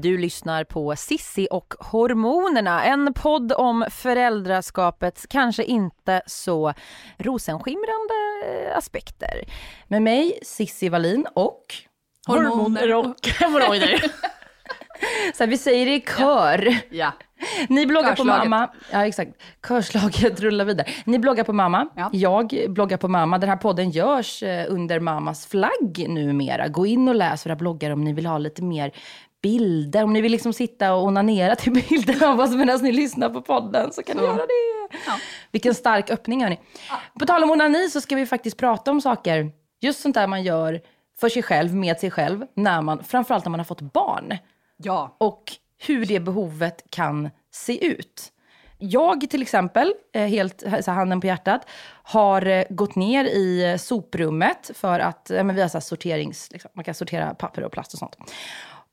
Du lyssnar på Sissi och hormonerna, en podd om föräldraskapets kanske inte så rosenskimrande aspekter. Med mig Sissi Wallin och Hormoner och hemorrojder. så vi säger det i kör. ja. Ni bloggar på Körslaget. mamma. Ja, exakt. Körslaget rullar vidare. Ni bloggar på mamma. Ja. Jag bloggar på mamma. Den här podden görs eh, under mammas flagg numera. Gå in och läs våra bloggar om ni vill ha lite mer bilder. Om ni vill liksom sitta och onanera till bilder av oss medan ni lyssnar på podden så kan ni göra det. Ja. Vilken stark öppning hörni. På tal om onani så ska vi faktiskt prata om saker, just sånt där man gör för sig själv, med sig själv, när man, framförallt när man har fått barn Ja. och hur det behovet kan se ut. Jag till exempel, eh, helt så handen på hjärtat, har eh, gått ner i soprummet för att men vi har så sorterings, liksom, man kan sortera papper och plast och sånt.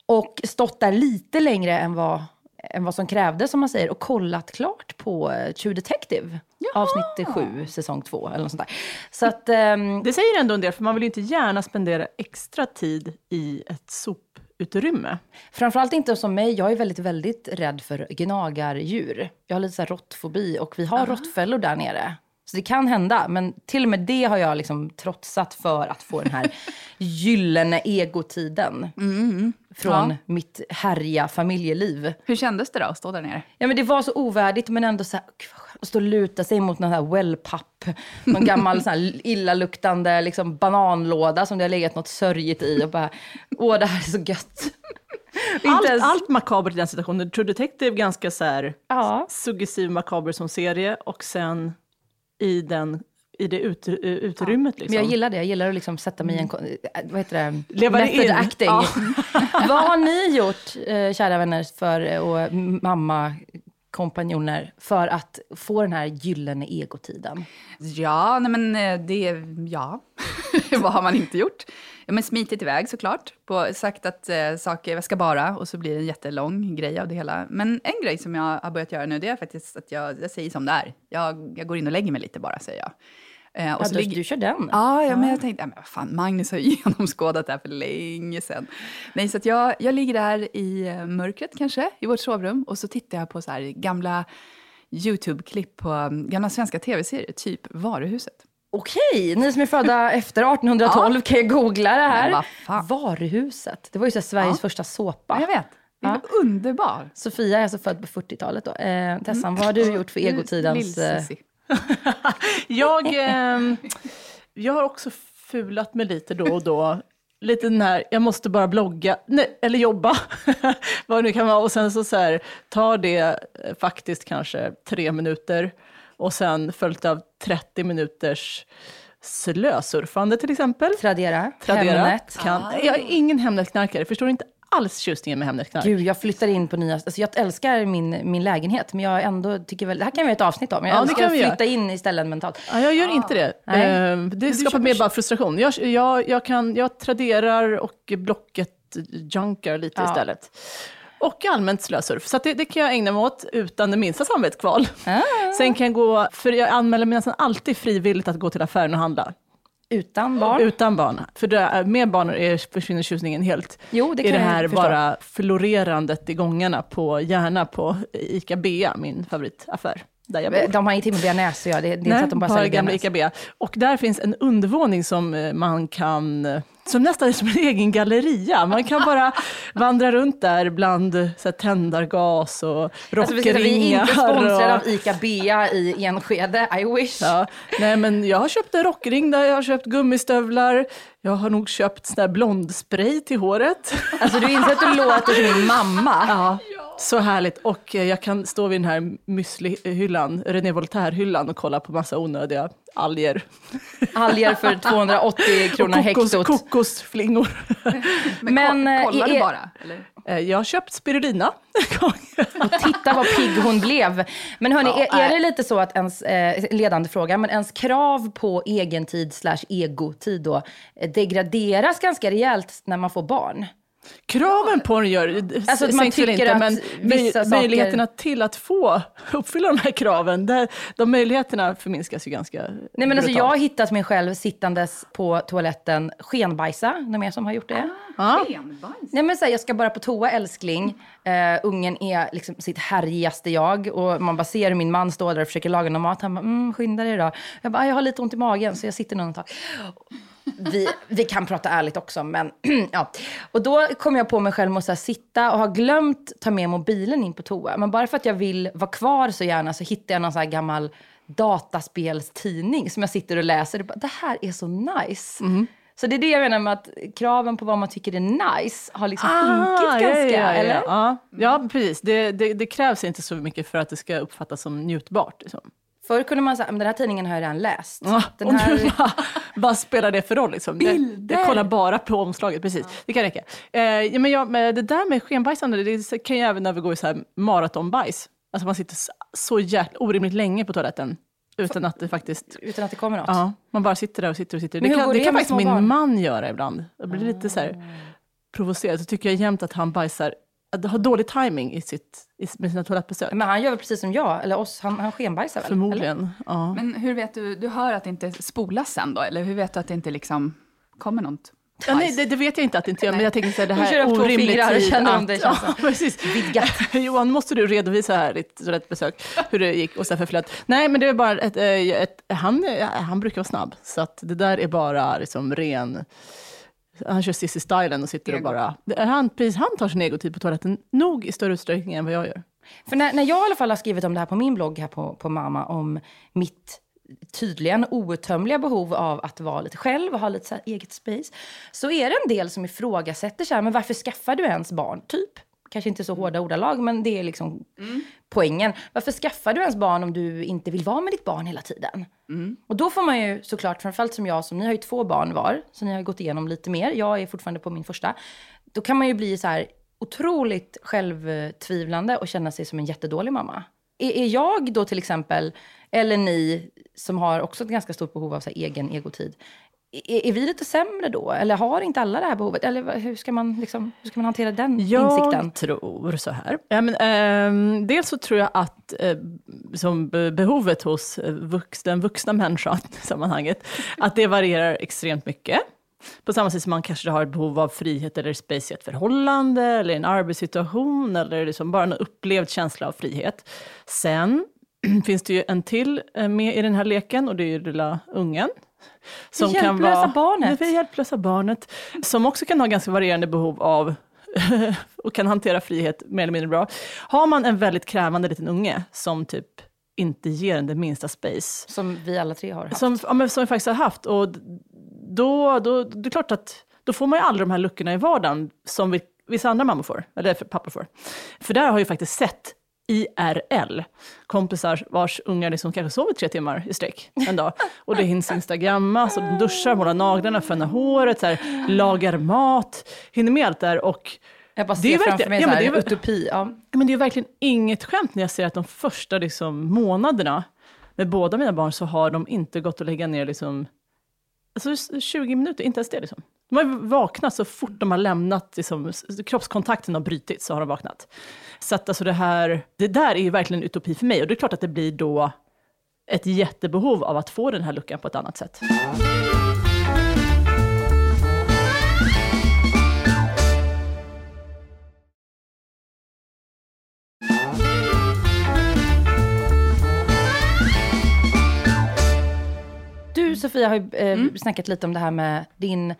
Och stått där lite längre än vad, än vad som krävdes, som man säger, och kollat klart på eh, True Detective. Avsnitt 7, säsong 2 eller något sånt där. Så att, ehm, Det säger ändå en del, för man vill ju inte gärna spendera extra tid i ett soputrymme. Framförallt inte som mig. Jag är väldigt, väldigt rädd för gnagardjur. Jag har lite så här råttfobi och vi har råttfällor där nere. Så det kan hända, men till och med det har jag liksom trotsat för att få den här gyllene egotiden. Från Ja. mitt härliga familjeliv. Hur kändes det då att stå där nere? Ja men det var så ovärdigt men ändå så här, att stå och luta sig mot någon här wellpapp. Någon gammal så här illaluktande liksom bananlåda som det har legat något sörjigt i och bara, åh det här är så gött. Allt, ens- allt makabert i den situationen. True Detective ganska så här Ja. suggestiv makaber som serie och sen i, den, i det ut, utrymmet. Liksom. Men jag gillar det. Jag gillar att liksom sätta mig i en... äh, Vad heter det? Leva Method in. acting. Ja. vad har ni gjort, eh, kära vänner, för, eh, och mamma kompanjoner för att få den här gyllene egotiden? Ja, nej men eh, det, ja. Vad har man inte gjort? Ja, men smitit iväg såklart. På, sagt att eh, saker, jag ska bara, och så blir det en jättelång grej av det hela. Men en grej som jag har börjat göra nu, det är faktiskt att jag, jag säger som det är. Jag, jag går in och lägger mig lite bara, säger jag. Eh, och Ja, så du, ligger- du kör den? Ja, ja, men jag tänkte, ja, men vad fan, Magnus har ju genomskådat det här för länge sedan. Nej, så jag, jag ligger där i eh, mörkret kanske, i vårt sovrum, och så tittar jag på så här gamla YouTube-klipp på um, gamla svenska tv-serier, typ Varuhuset. Okej, ni som är födda efter 1812 kan ju googla det här. Men. Varuhuset. Det var ju så Sveriges Ja. första såpa. Ja, jag vet. Det var underbar. Sofia är alltså född på 40-talet då. Eh, Tessan, vad har du gjort för egotidens... Eh, Lill-Cissi. Jag, ehm, jag har också fulat mig lite då och då. Lite den här, jag måste bara blogga, nej, eller jobba, vad det nu kan vara. Och sen så, så här, tar det eh, faktiskt kanske tre minuter och sen följt av 30 minuters slösurfande till exempel. Tradera, Tradera. Hemnet. Kan, jag är ingen Hemnetknarkare, förstår inte alls tjusningen med Hemnetknark. Gud, jag flyttar in på nya... Alltså jag älskar min, min lägenhet, men jag ändå tycker väl... Det här kan vi göra ett avsnitt om. Jag Ja, älskar att vi göra. flytta in i ställen mentalt. Ja, jag gör inte det. Nej. Eh, Det skapar mer bara frustration. Jag, jag, jag, kan, jag traderar och blocket junkar lite Ja. istället. Och allmänt slösurf. Så det, det kan jag ägna mig åt utan det minsta samvetskval. Ah. Sen kan jag gå, för jag anmäler mig nästan alltid frivilligt att gå till affären och handla. Utan barn. Utan barn. För det, med barn är, försvinner tjusningen helt. Jo, det I kan det jag här förstå. bara florerandet i gångarna, på, gärna på ICA Bea, min favoritaffär. Där jag bor. De har ingenting med bearnaise att göra. Det, det är inte Nej, så att de bara säljer gamla. ICA. Och där finns en undervåning som eh, man kan, eh, som nästan är som en egen galleria. Man kan bara vandra runt där bland så här, tändargas och Alltså, vi, är rockringar. inte sponsrade och- av ICA Bea i Enskede. I wish. Ja, nej men jag har köpt en rockring där, jag har köpt gummistövlar, jag har nog köpt sån där blondspray till håret. Alltså du inser att du låter som min mamma. Ja. Så härligt. Och eh, jag kan stå vid den här müslihyllan, René Voltaire-hyllan och kolla på massa onödiga alger. Alger för 280 kronor kokos, hektot. kokosflingor. Men, Men, ko- kollar eh, du bara? Eller? Eh, Jag har köpt spirulina en gång. Och titta vad pigg hon blev. Men hörni, Ja, är, är det lite så att ens, eh, ledande fråga, men ens krav på egentid slash egotid då eh, degraderas ganska rejält när man får barn? Kraven på den gör Alltså att man tycker att men vissa möj- saker- möjligheterna till att få uppfylla de här kraven, där, de möjligheterna förminskas ju ganska Nej, men alltså, jag brutalt. har hittat mig själv sittandes på toaletten skenbajsa. Någon mer som har gjort det? Ja. Skenbajs? Nej, men så här, jag ska bara på toa älskling. Uh, ungen är liksom sitt härjigaste jag. Och man bara ser hur min man står där och försöker laga någon mat. Han bara, mm, skynda dig då. Jag bara, "Ah, jag har lite ont i magen så jag sitter ett tag. Vi, vi kan prata ärligt också, men ja. Och då kom jag på mig själv att sitta och ha glömt ta med mobilen in på toa. Men bara för att jag vill vara kvar så gärna så hittar jag någon så gammal dataspelstidning som jag sitter och läser. Och bara, det här är så nice. Så det är det jag menar med att kraven på vad man tycker är nice har liksom sjunkit Ah, ganska, ja, ja, ja, eller? Ja, ja precis. Det, det, det krävs inte så mycket för att det ska uppfattas som njutbart. Liksom. Förr kunde man säga, men den här tidningen har jag redan läst. Ja, den här... bara, vad spelar det för roll? Liksom? Det, Bilder! jag kollar bara på omslaget, precis. Det kan räcka. Eh, ja, men jag, det där med skenbajsande, det kan ju även övergå i så här maratonbajs. Alltså man sitter så- jäkla orimligt länge på toaletten utan att det faktiskt... Utan att det kommer något. Ja, man bara sitter där och sitter och sitter. Men Det kan, det det kan faktiskt min barn? man göra ibland. Jag blir lite så här provocerad. Så tycker jag jämt att han bajsar, att har dålig timing i sitt, i, med sina toalettbesök. Men han gör väl precis som jag, eller oss, han, han skenbajsar väl? Eller? Förmodligen. Ja. Men hur vet du, du hör att det inte spolas sen då? Eller hur vet du att det inte liksom kommer något Ja, nej, det, det vet jag inte att det inte gör, men jag tänker så här, det här två orimlig tid känner om att- det känns ja, precis. Vidgat. Johan, måste du redovisa här ditt toalettbesök, hur det gick och så här förflöt. Nej, men det är bara ett, eh, ett, han, eh, han brukar vara snabb, så att det där är bara liksom ren... Han kör Cissi stylen och sitter och Ego. bara... det är Han, precis, han tar sin egotid på toaletten nog i större utsträckning än vad jag gör. För när, när jag i alla fall har skrivit om det här på min blogg här på, på Mamma, om mitt tydligen outtömliga behov av att vara lite själv och ha lite så här eget space, så är det en del som ifrågasätter så här, men varför skaffar du ens barn? Typ. Kanske inte så hårda ordalag, men det är liksom poängen. Varför skaffar du ens barn om du inte vill vara med ditt barn hela tiden? Och då får man ju såklart, framförallt som jag, som ni har ju två barn var, så ni har gått igenom lite mer. Jag är fortfarande på min första. Då kan man ju bli så här otroligt självtvivlande och känna sig som en jättedålig mamma. Är, är jag då till exempel, eller ni som har också ett ganska stort behov av så egen egotid, är, är vi lite sämre då? Eller har inte alla det här behovet? Eller hur ska man, liksom, hur ska man hantera den insikten? Jag tror så här. Ja, men, ehm, dels så tror jag att eh, som be- behovet hos eh, vux, den vuxna människan i sammanhanget, att det varierar extremt mycket. På samma sätt som man kanske har ett behov av frihet eller space i ett förhållande, eller en arbetssituation, eller liksom bara en upplevd känsla av frihet. Sen finns det ju en till eh, med i den här leken, och det är ju lilla ungen. Det hjälplösa barnet. Det hjälplösa barnet. Som också kan ha ganska varierande behov av och kan hantera frihet mer eller mindre bra. Har man en väldigt krävande liten unge som typ inte ger en det minsta space, Som vi alla tre har haft. som, ja, men som vi faktiskt har haft, och då, då det är klart att då får man ju aldrig de här luckorna i vardagen som vi, vissa andra mammor får, eller pappor får. För där har jag ju faktiskt sett IRL, kompisar vars ungar liksom kanske sover tre timmar i sträck en dag. Och det hinns instagrammas, och de duschar, målar naglarna, fönar håret, så här, lagar mat, hinner med allt där. Och Jag bara Det är ser framför mig ja, men det är utopi. Ja. men det är verkligen inget skämt när jag ser att de första liksom, månaderna med båda mina barn så har de inte gått att lägga ner liksom, alltså, 20 minuter, inte ens det. Liksom. De har vaknat så fort de har lämnat, liksom, kroppskontakten har brutits så har de vaknat. Så att alltså det här, det där är ju verkligen en utopi för mig och det är klart att det blir då ett jättebehov av att få den här luckan på ett annat sätt. Du Sofia har ju eh, Mm. snackat lite om det här med din,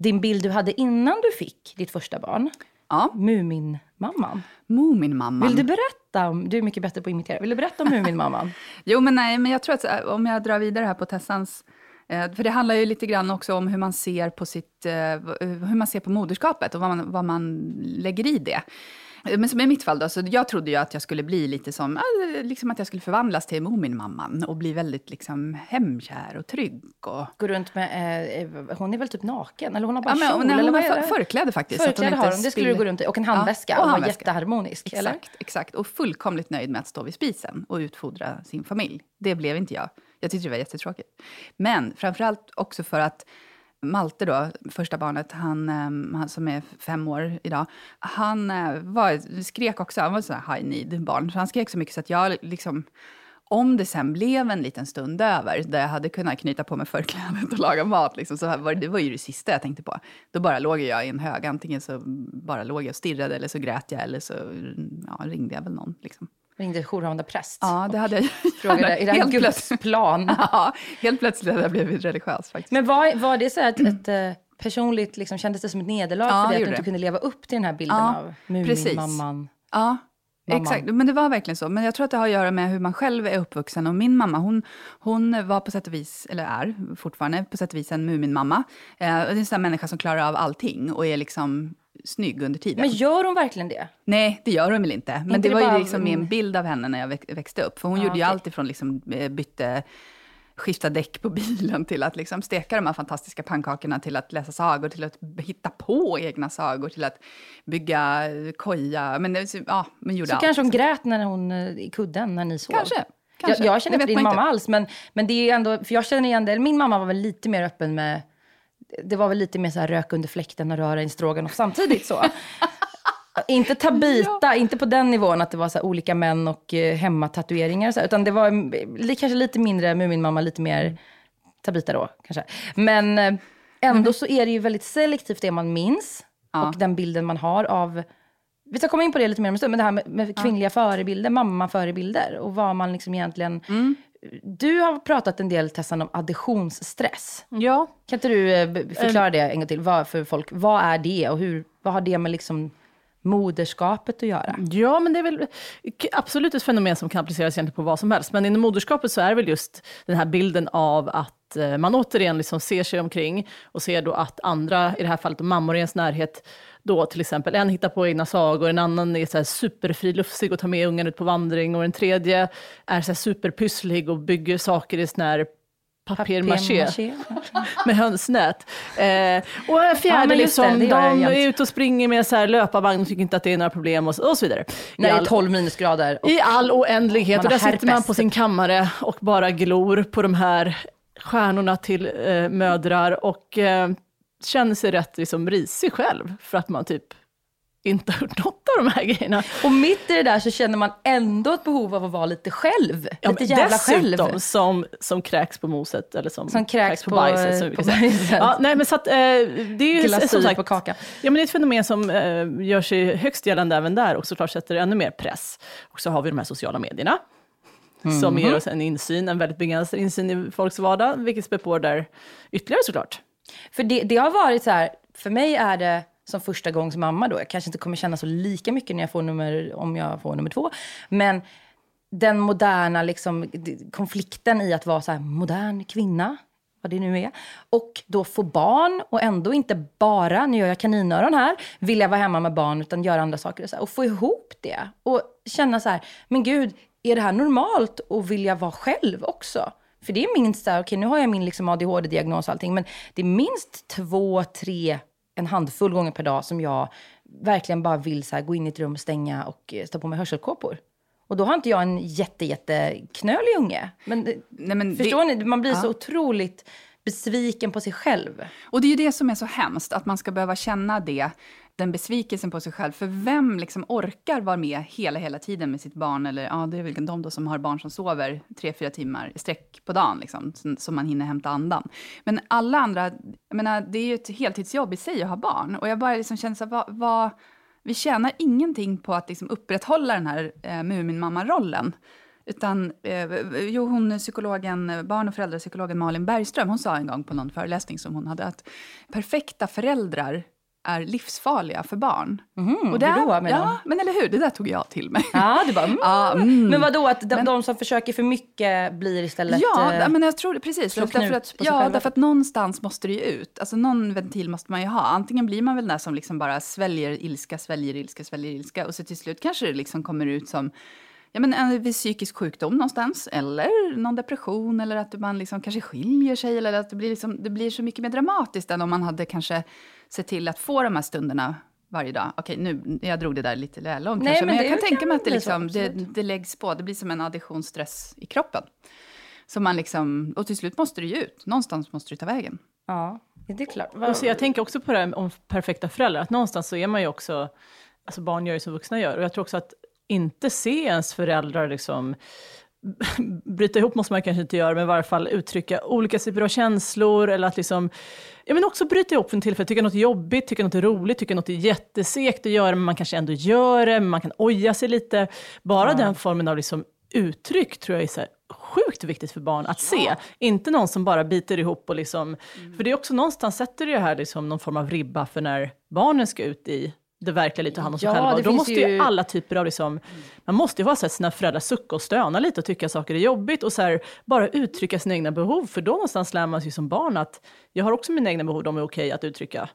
din bild du hade innan du fick ditt första barn. Ja, Muminmamman. Muminmamman. Vill du berätta om, du är mycket bättre på att imitera, vill du berätta om Muminmamman? Jo, men nej, men jag tror att eh, om jag drar vidare här på Tessans, eh, för det handlar ju lite grann också om hur man ser på sitt, eh, hur man ser på moderskapet och vad man, vad man lägger i det. Men som i mitt fall då, så jag trodde ju att jag skulle bli lite som, liksom att jag skulle förvandlas till Muminmamman och bli väldigt liksom hemkär och trygg. Och... Gå runt med, eh, hon är väl typ naken? Eller hon har bara Ja, men, kjol? eller hon vad har för, förkläde faktiskt. hon Förkläde har hon, det skulle du gå runt i. Och en handväska. Ja, och och var handväska. jätteharmonisk, eller? Exakt, exakt. Och fullkomligt nöjd med att stå vid spisen och utfodra sin familj. Det blev inte jag. Jag tyckte det var jättetråkigt. Men framförallt också för att Malte då, första barnet, han, ehm, han som är fem år idag, han eh, var, skrek också, han var så high need barn, så han skrek så mycket så att jag liksom, om det sen blev en liten stund över, där jag hade kunnat knyta på mig förklädet och laga mat, liksom, så var det, det var ju det sista jag tänkte på. Då bara låg jag i en hög, antingen så bara låg jag och stirrade, eller så grät jag, eller så ja, ringde jag väl någon. Liksom. Ringde jourhavande präst. Ja, det hade jag Frågade, är det här Guds plan? Ja, helt plötsligt hade jag blivit religiös faktiskt. Men var, var det så här ett, ett eh, personligt, liksom, kändes det som ett nederlag Ja, för dig att du inte det. kunde leva upp till den här bilden Ja, av. Muminmamman? Ja, Mamman. exakt. Men det var verkligen så. Men jag tror att det har att göra med hur man själv är uppvuxen. Och min mamma, hon, hon var på sätt och vis, eller är fortfarande på sätt och vis en Muminmamma. Eh, det är en sån här människa som klarar av allting och är liksom snygg under tiden. Men gör hon verkligen det? Nej, det gör hon väl inte. Men Inte det var ju bara- liksom min bild av henne när jag väx- växte upp. För hon Ja, gjorde ju okej. allt ifrån liksom, eh, bytte skifta däck på bilen till att liksom steka de här fantastiska pannkakorna, till att läsa sagor, till att hitta på egna sagor, till att bygga koja. Men, det- ja, men gjorde Så allt. kanske hon grät när hon, eh, i kudden när ni sov? Kanske. kanske. Jag, jag känner inte din mamma alls, men, men det är ändå, för jag känner igen det. Min mamma var väl lite mer öppen med, det var väl lite mer så här rök under fläkten och röra i stroganoff samtidigt så. inte Tabita, inte på den nivån att det var så olika män och eh, hemmatatueringar och så, utan det var mm, kanske lite mindre Muminmamma, lite mer Tabita då kanske. Men eh, ändå så är det ju väldigt selektivt det man minns Ja. och den bilden man har av vi ska komma in på det lite mer om en stund, men det här med, med kvinnliga förebilder, mamma-förebilder och vad man liksom egentligen... Du har pratat en del, Tessan, om additionsstress. Ja, Kan inte du eh, förklara det en gång till vad, för folk? Vad är det och hur, vad har det med liksom moderskapet att göra? Ja, men det är väl absolut ett fenomen som kan appliceras egentligen på vad som helst. Men inom moderskapet så är det väl just den här bilden av att eh, man återigen liksom ser sig omkring och ser då att andra, i det här fallet mammor i ens närhet, då till exempel en hittar på egna sagor, en annan är så här superfriluftsig och tar med ungen ut på vandring och en tredje är så här superpysslig och bygger saker i sån här papier-maché med hönsnät. Eh, och en fjärde, Ja, det, liksom, det jag de är ute och springer med så här löparvagn och tycker inte att det är några problem och så, och så vidare. Det är all- 12 minusgrader. I all oändlighet. Och där sitter man på sin kammare och bara glor på de här stjärnorna till eh, mödrar och eh, känner sig rätt liksom, risig själv för att man typ inte har gjort något av de här grejerna. och mitt i det där så känner man ändå ett behov av att vara lite själv. Ja, lite jävla dessutom själv. som, som kräks på moset eller som, Som kräks på- bajset. som vi på kan säga. bajset. Ja, nej, men så att, eh, det är ju som sagt, på kakan. Ja, men det är ett fenomen som eh, gör sig högst gällande även där och såklart sätter ännu mer press. Och så har vi de här sociala medierna som ger oss en insyn, en väldigt begränsad insyn i folks vardag, vilket spär på där ytterligare såklart. För det, det har varit så här, för mig är det som första gångs mamma då, jag kanske inte kommer känna så lika mycket när jag får nummer, om jag får nummer två, men den moderna liksom, konflikten i att vara så här modern kvinna, vad det nu är, och då få barn och ändå inte bara, nu gör jag kaninöron här, vilja vara hemma med barn utan göra andra saker och, så här, och få ihop det och känna så här, men gud, är det här normalt och vilja vara själv också? För det är minst så okej nu har jag min liksom ADHD-diagnos och allting, men det är minst två, tre, en handfull gånger per dag som jag verkligen bara vill så här, gå in i ett rum, stänga och eh, stå på mig hörselkåpor. Och då har inte jag en jätte, jätte knölig unge. Men, Nej, men förstår det, ni? Man blir så Ja. otroligt besviken på sig själv. Och det är ju det som är så hemskt, att man ska behöva känna det, den besvikelsen på sig själv. För vem liksom orkar vara med hela, hela tiden med sitt barn? Eller ja, det är väl de då som har barn som sover tre, fyra timmar i sträck på dagen, liksom, som man hinner hämta andan. Men alla andra, jag menar, det är ju ett heltidsjobb i sig att ha barn. Och jag bara liksom känner så här, vad, vad, vi tjänar ingenting på att liksom upprätthålla den här eh, Muminmamma-rollen. Utan, eh, jo, hon psykologen, barn och föräldrapsykologen Malin Bergström, hon sa en gång på någon föreläsning som hon hade att perfekta föräldrar är livsfarliga för barn. Mm, och det hur då, är, menar ja, men eller hur, det där tog jag till mig. Ja, du bara, mm. Ja, mm. Men vad då att de, Men- de som försöker för mycket blir istället... Ja, eh, men jag tror det precis. Därför att, ja, själva. därför att någonstans måste det ju ut. Alltså någon ventil måste man ju ha. Antingen blir man väl den som liksom bara sväljer ilska, sväljer ilska, sväljer ilska och så till slut kanske det liksom kommer ut som ja, men en viss psykisk sjukdom någonstans eller någon depression eller att man liksom kanske skiljer sig eller att det blir, liksom, det blir så mycket mer dramatiskt än om man hade kanske sett till att få de här stunderna varje dag. Okej, nu, jag drog det där lite väl långt Nej, kanske, men men, jag kan tänka mig att det, liksom, det, det läggs på. Det blir som en additionsstress i kroppen. Så man liksom, och till slut måste det ju ut. Någonstans måste det ta vägen. Ja, det är klart. Och så jag tänker också på det här om perfekta föräldrar, att någonstans så är man ju också, alltså barn gör ju som vuxna gör, och jag tror också att inte se ens föräldrar liksom, bryta ihop måste man kanske inte göra, men i varje fall uttrycka olika typer av känslor, eller att liksom, ja men också bryta ihop för en tillfälle, tycka något är jobbigt, tycka något är roligt, tycka något är jättesegt att göra, men man kanske ändå gör det, man kan oja sig lite. Bara den formen av liksom uttryck tror jag är så sjukt viktigt för barn att se. Inte någon som bara biter ihop och liksom, för det är också någonstans sätter det här liksom någon form av ribba för när barnen ska ut i det verkliga livet och ta hand om sig Ja, själva. då måste ju alla typer av liksom, man måste ju vara så att sina föräldrar sucka och stöna lite och tycka att saker är jobbigt och så här, bara uttrycka sina egna behov. För då någonstans lär man sig som barn att jag har också mina egna behov, de är okej att uttrycka.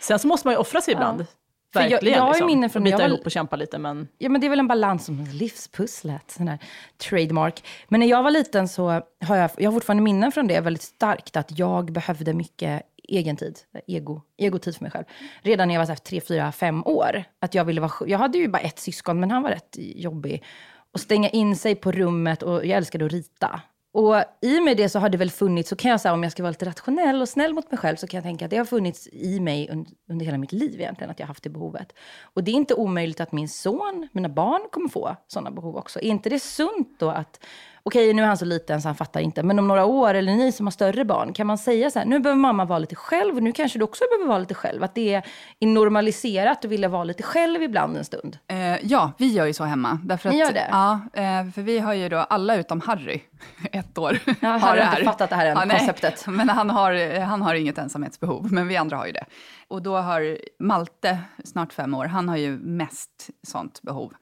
Sen så måste man ju offra sig ibland. För jag- Verkligen. jag har ju liksom. minnen från när jag bita var- ihop och kämpa lite men Ja, men det är väl en balans som livspusslet, sån här trademark. Men när jag var liten så har jag, jag har fortfarande minnen från det väldigt starkt, att jag behövde mycket egentid, ego, egotid för mig själv. Redan när jag var så här, tre, fyra, fem år. Att jag, ville vara, jag hade ju bara ett syskon, men han var rätt jobbig. Och stänga in sig på rummet och jag älskade att rita. Och i och med det så har det väl funnits, så kan jag säga om jag ska vara lite rationell och snäll mot mig själv, så kan jag tänka att det har funnits i mig under, under hela mitt liv egentligen, att jag har haft det behovet. Och det är inte omöjligt att min son, mina barn, kommer få sådana behov också. Är inte det sunt då att, okej nu är han så liten så han fattar inte, men om några år, eller ni som har större barn, kan man säga så här, nu behöver mamma vara lite själv, och nu kanske du också behöver vara lite själv. Att det är normaliserat att vilja vara lite själv ibland en stund. Eh, ja, vi gör ju så hemma. Därför Ni att, gör det? Ja, eh, för vi har ju då alla utom Harry, ett år, Ja, Harry har inte fattat det här än, nej, konceptet. Men han har, han har inget ensamhetsbehov, men vi andra har ju det. Och då har Malte, snart fem år, han har ju mest sånt behov.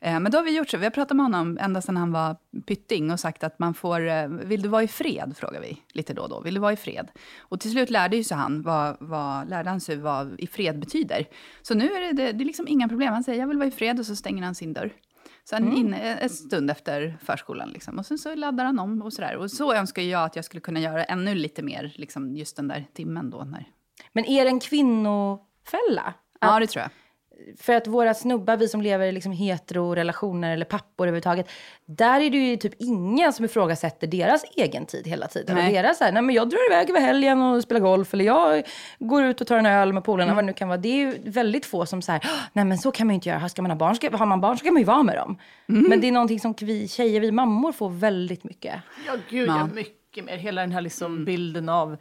Eh, men då har vi gjort så, vi har pratat med honom ända sedan han var pytting och sagt att man får, eh, vill du vara i fred, frågar vi lite då och då. Vill du vara i fred? Och till slut lärde ju sig han vad, vad, lärde han sig vad i fred betyder. Så nu är det, det, det är liksom inga problem. Han säger jag vill vara i fred och så stänger han sin dörr. Sen in, en stund efter förskolan. Liksom. Och sen så laddar han om och sådär. Och så önskar jag att jag skulle kunna göra ännu lite mer, liksom just den där timmen då. När... Men är det en kvinnofälla? Ja, det tror jag. För att våra snubbar, vi som lever i liksom hetero-relationer eller pappor överhuvudtaget, där är det ju typ ingen som ifrågasätter deras egen tid hela tiden. Nej. Och deras så här, nej men jag drar iväg över helgen och spelar golf, eller jag går ut och tar en öl med polarna, Mm. vad det nu kan vara. Det är ju väldigt få som säger, nej men så kan man ju inte göra, ska man ha barn, ska, har man barn så kan man ju vara med dem. Mm. Men det är någonting som vi tjejer, vi mammor får väldigt mycket. Ja, gud Ja. ja. Mycket mer. Hela den här liksom bilden av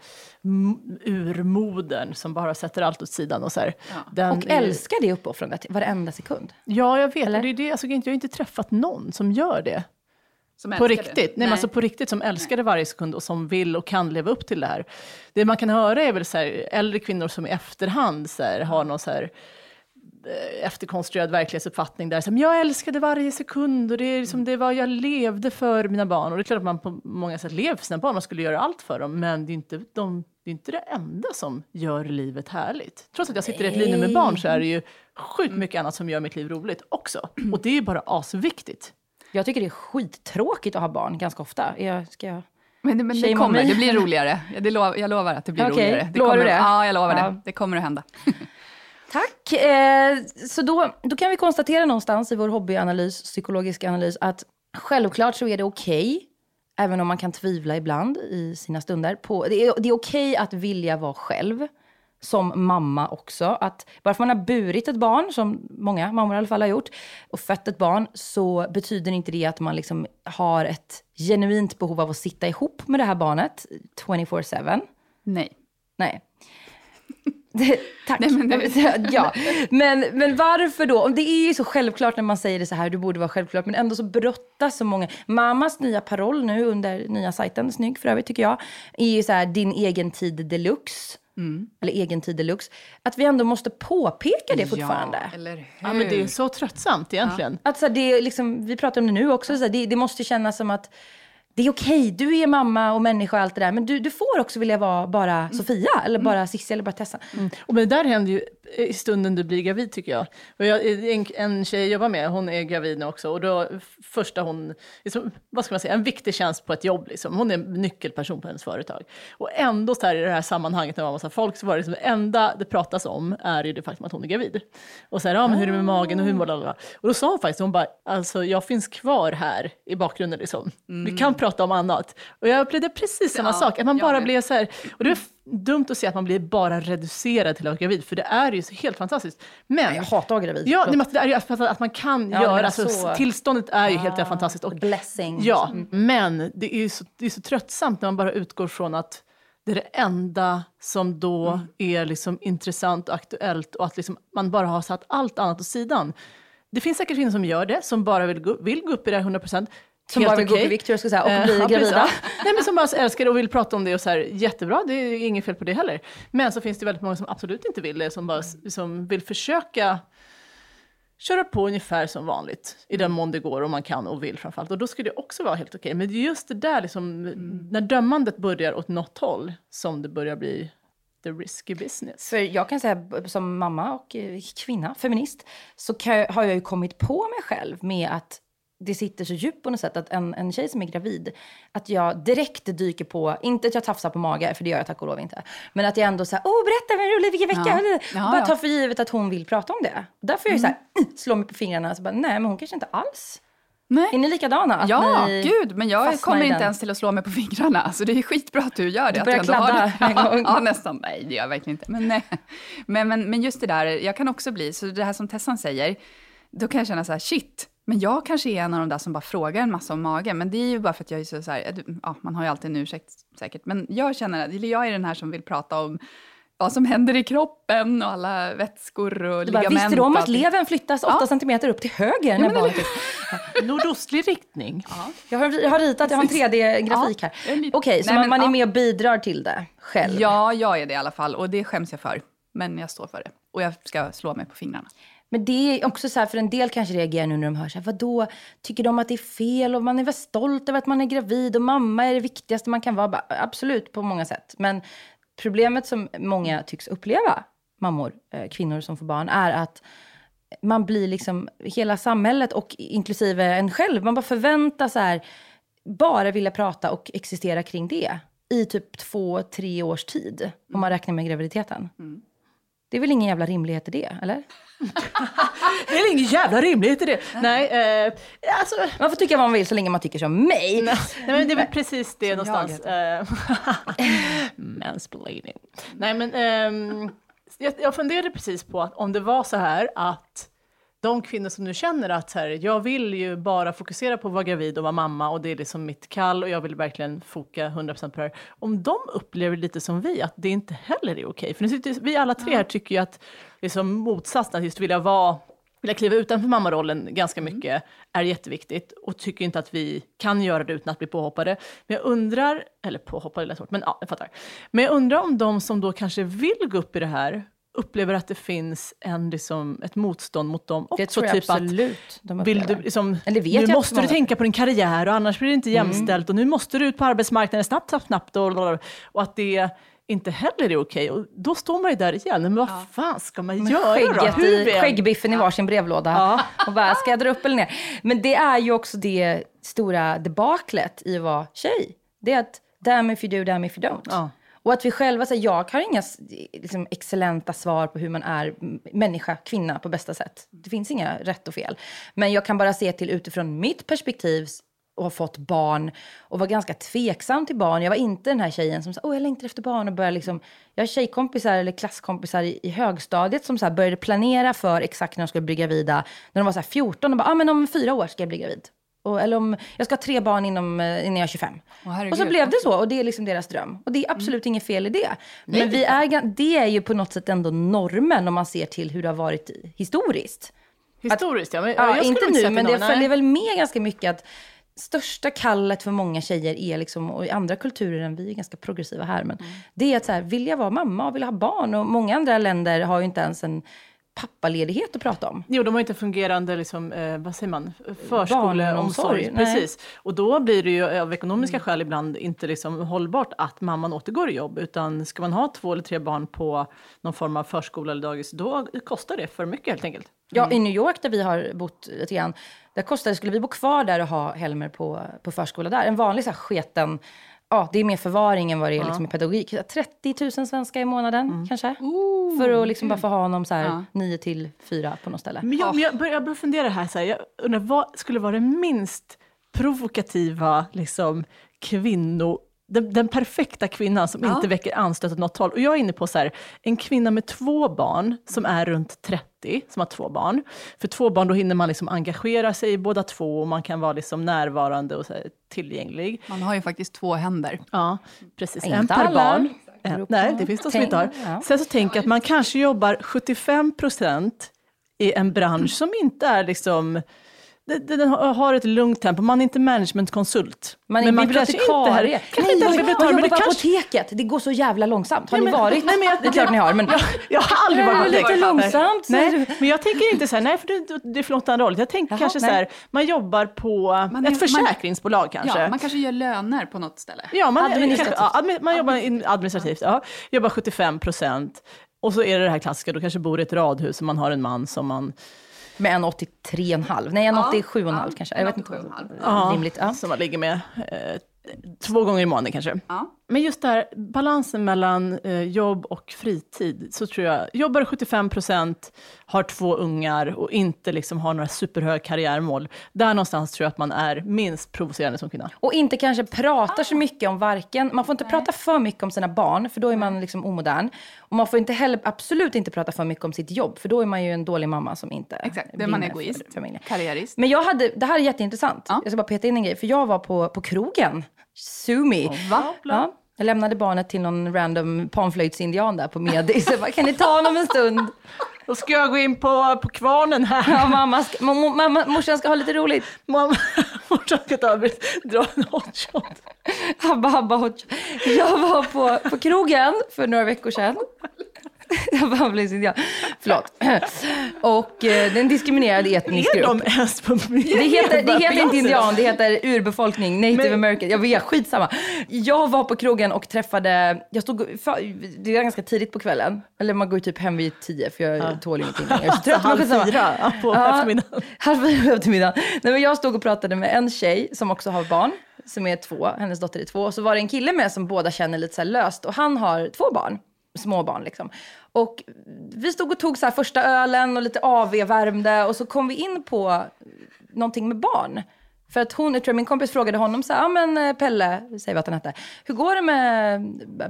urmodern som bara sätter allt åt sidan och så här. Den Och är- älskar det uppoffrandet varenda sekund. Ja, jag vet. Eller? Det är det, alltså, jag har inte träffat någon som gör det. Som På riktigt. Nej, Men alltså på riktigt, som älskar det varje sekund och som vill och kan leva upp till det här. Det man kan höra är väl så här, äldre kvinnor som i efterhand så här, har någon så här, efterkonstruerad verklighetsuppfattning där. Men jag älskade varje sekund och det är liksom, det var jag levde för mina barn. Och det är klart att man på många sätt lever för sina barn och skulle göra allt för dem. Men det är inte, de, det, är inte det enda som gör livet härligt. Trots att jag sitter i ett linje med barn så är det ju sjukt mycket annat som gör mitt liv roligt också. Och det är ju bara asviktigt. Jag tycker det är skittråkigt att ha barn ganska ofta. Jag, ska jag... Men, men det kommer, me. det blir roligare. Ja, Det lov, jag lovar att det blir Okej, roligare. Det lovar du kommer, det? Ja, jag lovar Ja. det. Det kommer att hända. Tack. Eh, så då, då kan vi konstatera någonstans i vår hobbyanalys, psykologiska analys, att självklart så är det okej, även om man kan tvivla ibland i sina stunder, på, det är, det är okej att vilja vara själv. Som mamma också. Att bara för att man har burit ett barn, som många mammor i alla fall har gjort, och fött ett barn, så betyder inte det att man liksom har ett genuint behov av att sitta ihop med det här barnet 24-7. Nej. Nej. Det, tack. Nej, men det- ja. men, men varför då? Om Det är ju så självklart när man säger det så här, du borde vara självklart, men ändå så brottas så många. Mammas nya paroll nu under nya sajten, snygg för övrigt tycker jag, är ju så här, din egen tid deluxe. eller egen tid deluxe, att vi ändå måste påpeka det fortfarande. Ja, eller hur? Ja, men det är så tröttsamt egentligen. Att så här, det är liksom, vi pratar om det nu också, så här, det, det måste kännas som att det är okej, du är mamma och människa och allt det där, men du, du får också vilja vara bara Sofia, eller bara Cissi, eller bara Tessa. Och men det där händer ju i stunden du blir gravid tycker jag. Och jag en, en tjej jag jobbar med, hon är gravid nu också. Och då första hon, liksom, vad ska man säga, en viktig tjänst på ett jobb. Liksom. Hon är en nyckelperson på hennes företag. Och ändå så här, i det här sammanhanget när det var massa folk så var det liksom, det enda det pratas om är ju det faktum att hon är gravid. Och så här, ja men hur är det med magen och hur mår? Och då sa hon faktiskt, hon bara, alltså jag finns kvar här i bakgrunden liksom. Vi kan prata om annat. Och jag upplevde precis samma Ja, sak, att man bara blev så här, och det dumt att se att man blir bara reducerad till att vara gravid, för det är ju helt fantastiskt. Men, Jag hatar att vara gravid. ja, nej, men det är ju att, man kan Ja, göra, alltså, så- tillståndet är ju helt fantastiskt. Och, Blessing. ja, men det är ju så, det är så tröttsamt när man bara utgår från att det är det enda som då är liksom intressant och aktuellt och att liksom man bara har satt allt annat åt sidan. Det finns säkert kvinnor som gör det, som bara vill gå, vill gå upp i det här 100%. Som bara vill gå okej. i vikt, tror jag ska säga, och Eh, bli ja, precis, gravida. ja. Nej, men som bara älskar det och vill prata om det och så här, jättebra, det är inget fel på det heller. Men så finns det väldigt många som absolut inte vill det, som, bara, som vill försöka köra på ungefär som vanligt, i den mån det går och man kan och vill framförallt. Och då skulle det också vara helt okej. Men det är just det där, liksom, när dömandet börjar åt något håll, som det börjar bli the risky business. För jag kan säga som mamma och eh, kvinna, feminist, så jag- har jag ju kommit på mig själv med att det sitter så djupt på något sätt att en, en tjej som är gravid, att jag direkt dyker på, inte att jag tafsar på mage, för det gör jag tack och lov inte, men att jag ändå säger, åh berätta, vad roligt, vilken vecka, Ja. Ja, bara ja. tar för givet att hon vill prata om det. Därför är jag så här, slår mig på fingrarna, så bara, nej men hon kanske inte alls. Är Nej. ni likadana? Att Ja, ni gud, men jag kommer inte ens till att slå mig på fingrarna. Så det är skitbra att du gör det. Du att börjar ändå har kladda en gång. Ja, nästan. Nej, det gör jag verkligen inte. Men, nej. men, men, men just det där, jag kan också bli, så det här som Tessan säger, då kan jag känna så här, shit, men jag kanske är en av de där som bara frågar en massa om magen. Men det är ju bara för att jag är så, så här, ja, man har ju alltid en ursäkt säkert. Men jag känner, eller jag är den här som vill prata om vad som händer i kroppen och alla vätskor och Du bara, ligament. visste du om att levern flyttas 8 Ja. centimeter upp till höger när men barnet Nordostlig riktning. Jag har, jag har ritat, jag har en 3D-grafik Ja, här. Okej, så Nej, man, men, man är ja. med och bidrar till det själv? Ja, jag är det i alla fall. Och det skäms jag för. Men jag står för det. Och jag ska slå mig på fingrarna. Men det är också så här, för en del kanske reagerar nu när de hör så här, vadå, tycker de att det är fel och man är väl stolt över att man är gravid och mamma är det viktigaste man kan vara. Bara, Absolut, på många sätt. Men problemet som många tycks uppleva, mammor, eh, kvinnor som får barn, är att man blir liksom, hela samhället och inklusive en själv, man bara förväntas så här, bara vilja prata och existera kring det i typ två, tre års tid, om man räknar med graviditeten. Mm. Det är väl ingen jävla rimlighet i det, eller? Det är ingen jävla rimlighet i det. Nej, eh, alltså, Man får tycka vad man vill så länge man tycker som mig. Nej, men det är väl precis det Som någonstans. jag Eh, Mansplaining. Nej, men ehm, jag, jag funderade precis på att om det var så här att de kvinnor som nu känner att här, jag vill ju bara fokusera på att vara gravid och vara mamma och det är liksom mitt kall och jag vill verkligen foka 100% på det här. Om de upplever lite som vi, att det inte heller är okej. För nu sitter, vi alla tre här tycker ju att liksom motsatsen, att just vilja vara vilja kliva utanför mammarollen ganska mycket är jätteviktigt och tycker inte att vi kan göra det utan att bli påhoppade. Men jag undrar, eller påhoppade lät hårt, men ja, jag fattar. Men jag undrar om de som då kanske vill gå upp i det här upplever att det finns en, liksom, ett motstånd mot dem också. Det tror jag typ att, absolut de vill du, liksom, Eller vet nu att måste du Mm. tänka på din karriär och annars blir det inte jämställt och nu måste du ut på arbetsmarknaden snabbt, snabbt, snabbt och, och att det inte heller är okej. Och då står man ju där igen, men vad fan ska man göra då? Skägget Hur i, skäggbiffen i varsin brevlåda. Ja. Och bara, ska jag dra upp eller ner? Men det är ju också det stora debaklet i att vara tjej. Det är att damn if you do, damn if you don't. Ja. Och att vi själva, så här, jag har inga liksom, excellenta svar på hur man är människa, kvinna på bästa sätt. Det finns inga rätt och fel. Men jag kan bara se till utifrån mitt perspektiv och har fått barn och var ganska tveksam till barn. Jag var inte den här tjejen som sa, åh jag längtar efter barn och började liksom, jag har tjejkompisar eller klasskompisar i, i högstadiet som så här började planera för exakt när de skulle bli gravida. När de var så här 14 och bara, ah, men om fyra år ska jag bli gravid. Och, eller om jag ska ha tre barn inom, eh, innan jag är 25. Åh, herregud. och så blev det så och det är liksom deras dröm. Och det är absolut inget fel i det. Men vi är, det är ju på något sätt ändå normen om man ser till hur det har varit historiskt. Historiskt ja, men Ja, jag inte nu, att men är det följer väl med ganska mycket att största kallet för många tjejer är liksom, och i andra kulturer än vi är ganska progressiva här, men Mm. det är att så här, vill jag vara mamma och vill ha barn? Och många andra länder har ju inte ens en pappaledighet att prata om. Jo, de har inte fungerande, liksom, eh, vad säger man, förskoleomsorg. Precis. Och då blir det ju av ekonomiska skäl ibland inte liksom hållbart att mamman återgår i jobb. Utan ska man ha två eller tre barn på någon form av förskola eller dagis, då kostar det för mycket helt enkelt. Ja, i New York där vi har bott lite grann, där kostade, skulle vi bo kvar där och ha Helmer på, på förskola där, en vanlig så här sketen, ja det är mer förvaring än vad det är liksom i pedagogik. 30 000 svenska i månaden kanske. för att liksom bara få ha honom så här Ja. 9 till 4 på något ställe. Men jag, men jag, börjar, jag börjar fundera här, så här, jag undrar vad skulle vara det minst provokativa liksom, kvinno... Den, den perfekta kvinnan som Ja. inte väcker anstöt åt något håll. Och jag är inne på så här, en kvinna med två barn som är runt 30, som har två barn. För två barn då hinner man liksom engagera sig i båda två och man kan vara liksom närvarande och så här, tillgänglig. Man har ju faktiskt två händer. Ja, precis. Inte en per alla. barn. En, på. nej, det finns de som inte har. Ja. Sen så tänker jag att man kanske jobbar 75 procent i en bransch som inte är liksom... Den, den har ett lugnt tempo, man är inte managementkonsult. Man är Men kanske bibliotekarie. Kanske inte ens jag bibliotekarie, men jobbar det på kanske... apoteket. Det går så jävla långsamt. Har Nej, ni men- varit? nej, men jag- det är klart ni har, men... Jag har aldrig varit på lite apoteket. långsamt. Nej, men jag tänker inte så här, nej för det, det är andra hållet. Jag tänker Jaha, kanske så nej. här, man jobbar på Man är- ett försäkringsbolag kanske. Ja, man kanske gör löner på något ställe. Ja, man, Administrativt. Ja, admi- man jobbar in, administrativt. Ja, jobbar 75 procent. Och så är det det här klassiska, då kanske bor i ett radhus och man har en man som man, Med en 83,5. Nej, en Ja, 87,5 ja, kanske. Jag vet inte. 87,5. ja, Rimligt. Ja. som man ligger med eh, två gånger i månaden kanske. Ja. Men just det här balansen mellan eh, jobb och fritid, så tror jag, jobbar 75 procent, har två ungar och inte liksom har några superhöga karriärmål. Där någonstans tror jag att man är minst provocerande som kvinna. Och inte kanske pratar så mycket om varken, man får inte prata för mycket om sina barn, för då är man liksom omodern. Och man får inte heller, absolut inte prata för mycket om sitt jobb, för då är man ju en dålig mamma som inte Exakt, då är man egoist. familjen. Karriärist. Men jag hade, det här är jätteintressant. Ja. Jag ska bara peta in en grej, för jag var på, på krogen, Sumi. Va? Ja, jag lämnade barnet till någon random panflöjtsindian där på Medis. Jag bara, kan ni ta honom en stund? Då ska jag gå in på, på kvarnen här. Ja, mamma, ska, mamma, morsan ska ha lite roligt. Mamma, morsan ska ta, dra en hot shot. Habba, habba, hot. Jag var på, på krogen för några veckor sedan. Jag bara blev indian. Förlåt. Och eh, det är en diskriminerad etnisk Är grupp. de ens på Det heter, det heter inte indian, det heter urbefolkning, native Men- american. Jag vet, skitsamma. Jag var på krogen och träffade, jag stod, för, det är ganska tidigt på kvällen. Eller man går ju typ hem vid tio för jag tål ingenting. Jag är så Så trött, men halv fyra ja, på Ja. eftermiddagen. Halv fyra på eftermiddagen. Nej, men jag stod och pratade med en tjej som också har barn, som är två, hennes dotter är två. Och så var det en kille med som båda känner lite så löst. Och han har två barn, Småbarn liksom. Och vi stod och tog så här första ölen och lite AV-värmde och så kom vi in på någonting med barn. För att hon, jag tror min kompis frågade honom så här, ja men eh, Pelle, säger vi att han hette, hur går det med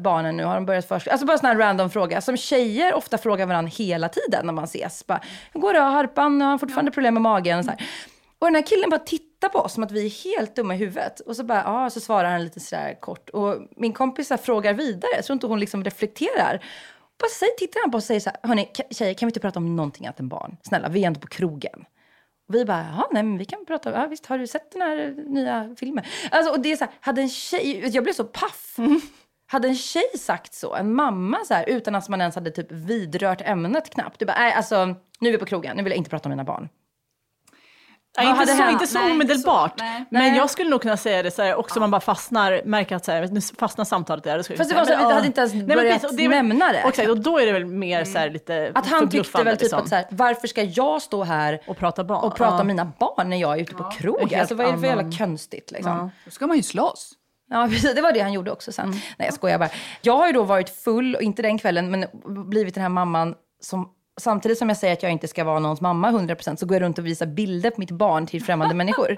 barnen nu? Har de börjat förskola? Alltså bara en sån här random fråga, som tjejer ofta frågar varandra hela tiden när man ses. Bara, hur går det? Har Harpan, har han fortfarande problem med magen? Så här. Och den här killen bara tittar på oss som att vi är helt dumma i huvudet. Och så bara, ja, så svarar han lite sådär kort. Och min kompis så frågar vidare, jag tror inte hon liksom reflekterar. Bara säger, tittar han på oss och säger så här, hörni tjejer kan vi inte prata om någonting annat än barn? Snälla, vi är ändå på krogen. Och vi bara, ja nej men vi kan prata, ja visst har du sett den här eh, nya filmen? Alltså och det är så här, hade en tjej, jag blev så paff. Hade en tjej sagt så, en mamma så här, utan att man ens hade typ vidrört ämnet knappt. Du bara, nej alltså nu är vi på krogen, nu vill jag inte prata om mina barn. Ja, inte, så, inte så Nej, inte omedelbart. så. Nej. Men Nej. jag skulle nog kunna säga det så här, också om man bara fastnar, märker att så här, nu fastnar samtalet där. jag Fast det var så, men, vi ja. hade inte ens Nej, börjat precis, och det är väl- nämna det. och Exakt, och då är det väl mer så här lite Att han tyckte väl typ liksom. att så här, varför ska jag stå här Och prata barn. och prata Ja. om mina barn när jag är ute på krogen? Alltså vad är det för jävla konstigt liksom? Då ska man ju slåss. Ja, precis. Det var det han gjorde också sen. Nej, jag skojar bara. Jag har ju då varit full, och inte den kvällen, men blivit den här mamman som Samtidigt som jag säger att jag inte ska vara någons mamma 100% så går jag runt och visar bilder på mitt barn till främmande människor.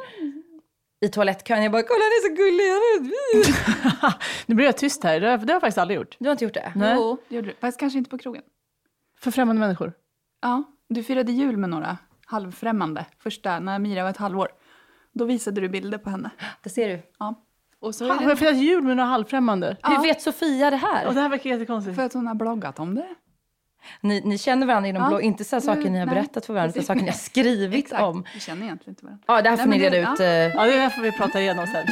I toalettkön. Jag bara, kolla han är så gullig. han är- Nu blir jag tyst här, det har, det har jag faktiskt aldrig gjort. Du har inte gjort det? Nej. Jo, det gjorde du. Fast kanske inte på krogen. För främmande människor. Ja, du firade jul med några halvfrämmande. Första, när Mira var ett halvår. Då visade du bilder på henne. Det ser du. Ja. Och så Har är jag det firat jul med några halvfrämmande? Hur vet Sofia det här? Och det här verkar jättekonstigt. för att hon har bloggat om det. Ni, ni känner varandra inom Ja. blogg, inte så här saker Mm, ni har nej, berättat för varandra, utan saker ni har skrivit Exakt, om. vi känner egentligen inte varandra. Ja, det här får Nej, ni reda det- ut. ja. eh, Ja, det här får vi prata igenom sen.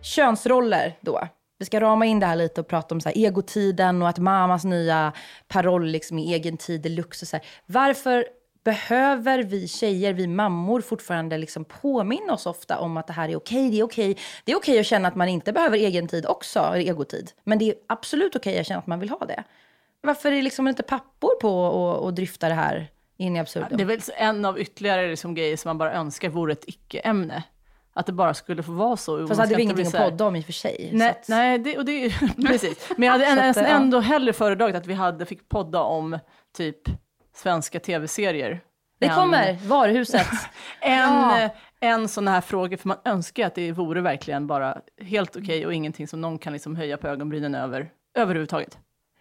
Könsroller då. Vi ska rama in det här lite och prata om så här egotiden och att mammas nya paroll liksom i egen tid deluxe. Och så här. Varför behöver vi tjejer, vi mammor fortfarande liksom påminna oss ofta om att det här är okej, det är okej. Det är okej att känna att man inte behöver egen tid också, eller egotid. Men det är absolut okej att känna att man vill ha det. Varför är liksom inte pappor på att dryfta det här in i absurdum? Det är väl en av ytterligare liksom grejer som man bara önskar vore ett icke-ämne. Att det bara skulle få vara så. Fast hade vi ingenting att podda om i och för sig. Nej, att- nej det, och det är ju, precis. Men jag hade att, nästan ja. ändå hellre föredragit att vi hade, fick podda om typ svenska tv-serier. Det kommer, varuhuset. En, Ja. en sån här fråga, för man önskar att det vore verkligen bara helt okej och ingenting som någon kan liksom höja på ögonbrynen över överhuvudtaget.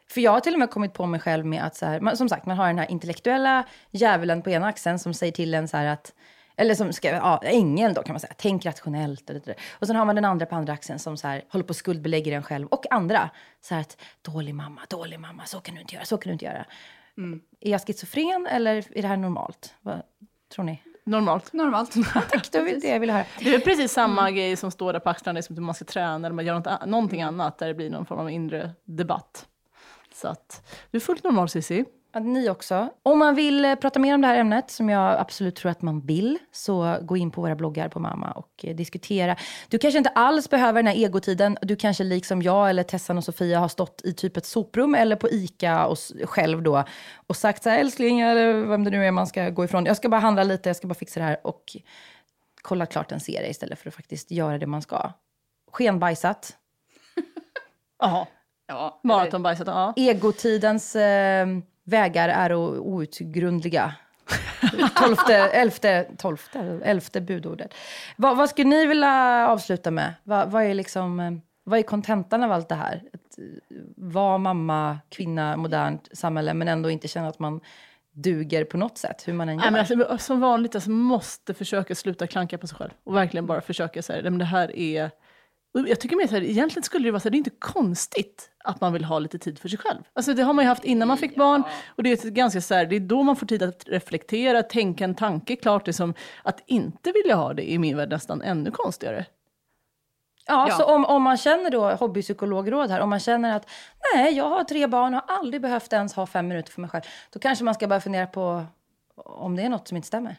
För jag har till och med kommit på mig själv med att, så här, som sagt, man har den här intellektuella djävulen på ena axeln som säger till en så här att, eller som ska, ja, ängeln då kan man säga, tänk rationellt. Eller. Och sen har man den andra på andra axeln som så här, håller på och skuldbelägger en själv och andra. Så här att, dålig mamma, dålig mamma, så kan du inte göra, så kan du inte göra. Är jag schizofren eller är det här normalt? Vad tror ni? Normalt. Normalt. Tack, det var det jag ville höra. Det är precis samma grej som står där på axlarna, liksom hur man ska träna eller man gör något, någonting annat där det blir någon form av inre debatt. Så att du är fullt normal Cissi. Ja, ni också. Om man vill eh, prata mer om det här ämnet, som jag absolut tror att man vill, så gå in på våra bloggar på Mamma och eh, diskutera. Du kanske inte alls behöver den här egotiden. Du kanske liksom jag eller Tessan och Sofia har stått i typ ett soprum eller på ICA och själv då och sagt så här, älskling, eller vem det nu är man ska gå ifrån. Jag ska bara handla lite, jag ska bara fixa det här och kolla klart en serie istället för att faktiskt göra det man ska. Skenbajsat. Jaha, Ja, maratonbajsat, ja. Egotidens eh, vägar är outgrundliga. Tolfte, elfte, tolfte, elfte budordet. Vad, vad skulle ni vilja avsluta med? Vad, vad är liksom, eh, vad är kontentan av allt det här? Att eh, vara mamma, kvinna, modernt samhälle, men ändå inte känna att man duger på något sätt, hur man än gör. Nej, men alltså, som vanligt, alltså, måste försöka sluta klanka på sig själv. Och verkligen bara försöka säga, det här är... och Jag tycker mer så här, egentligen skulle det vara så här, det är inte konstigt att man vill ha lite tid för sig själv. Alltså det har man ju haft innan man fick barn. Och det är, ganska så här, det är då man får tid att reflektera, tänka en tanke klart. Det är som att inte vilja ha det i min värld nästan ännu konstigare. Ja, Ja. så om, om man känner då, hobbypsykologråd här, om man känner att nej, jag har tre barn och har aldrig behövt ens ha fem minuter för mig själv, då kanske man ska börja fundera på om det är något som inte stämmer.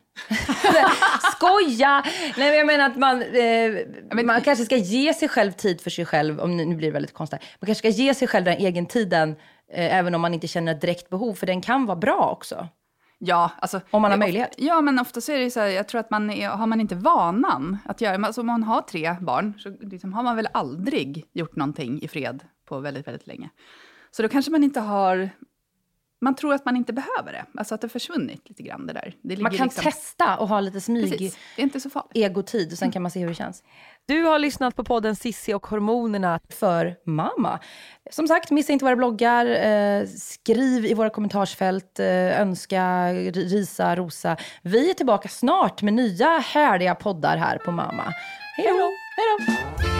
Skoja! Nej, men jag menar att man, eh, man kanske ska ge sig själv tid för sig själv, om nu blir det väldigt konstigt. Man kanske ska ge sig själv den egen tiden, eh, även om man inte känner ett direkt behov, för den kan vara bra också. Ja, alltså, Om man har är möjlighet. Ofta, ja, men ofta så är det så här, jag tror att man är, har man inte vanan att göra, alltså om man har tre barn, så liksom har man väl aldrig gjort någonting i fred på väldigt, väldigt länge. Så då kanske man inte har, man tror att man inte behöver det, alltså att det försvunnit lite grann det där. Det Man kan liksom, testa och ha lite smyg Precis, det är inte så farligt. egotid och sen kan man se hur det känns. Du har lyssnat på podden Sissi och hormonerna. för mamma. Som sagt, missa inte våra bloggar. Eh, skriv i våra kommentarsfält. Eh, önska, risa, rosa. Vi är tillbaka snart med nya härliga poddar här på Mamma. Hej då! Hej då!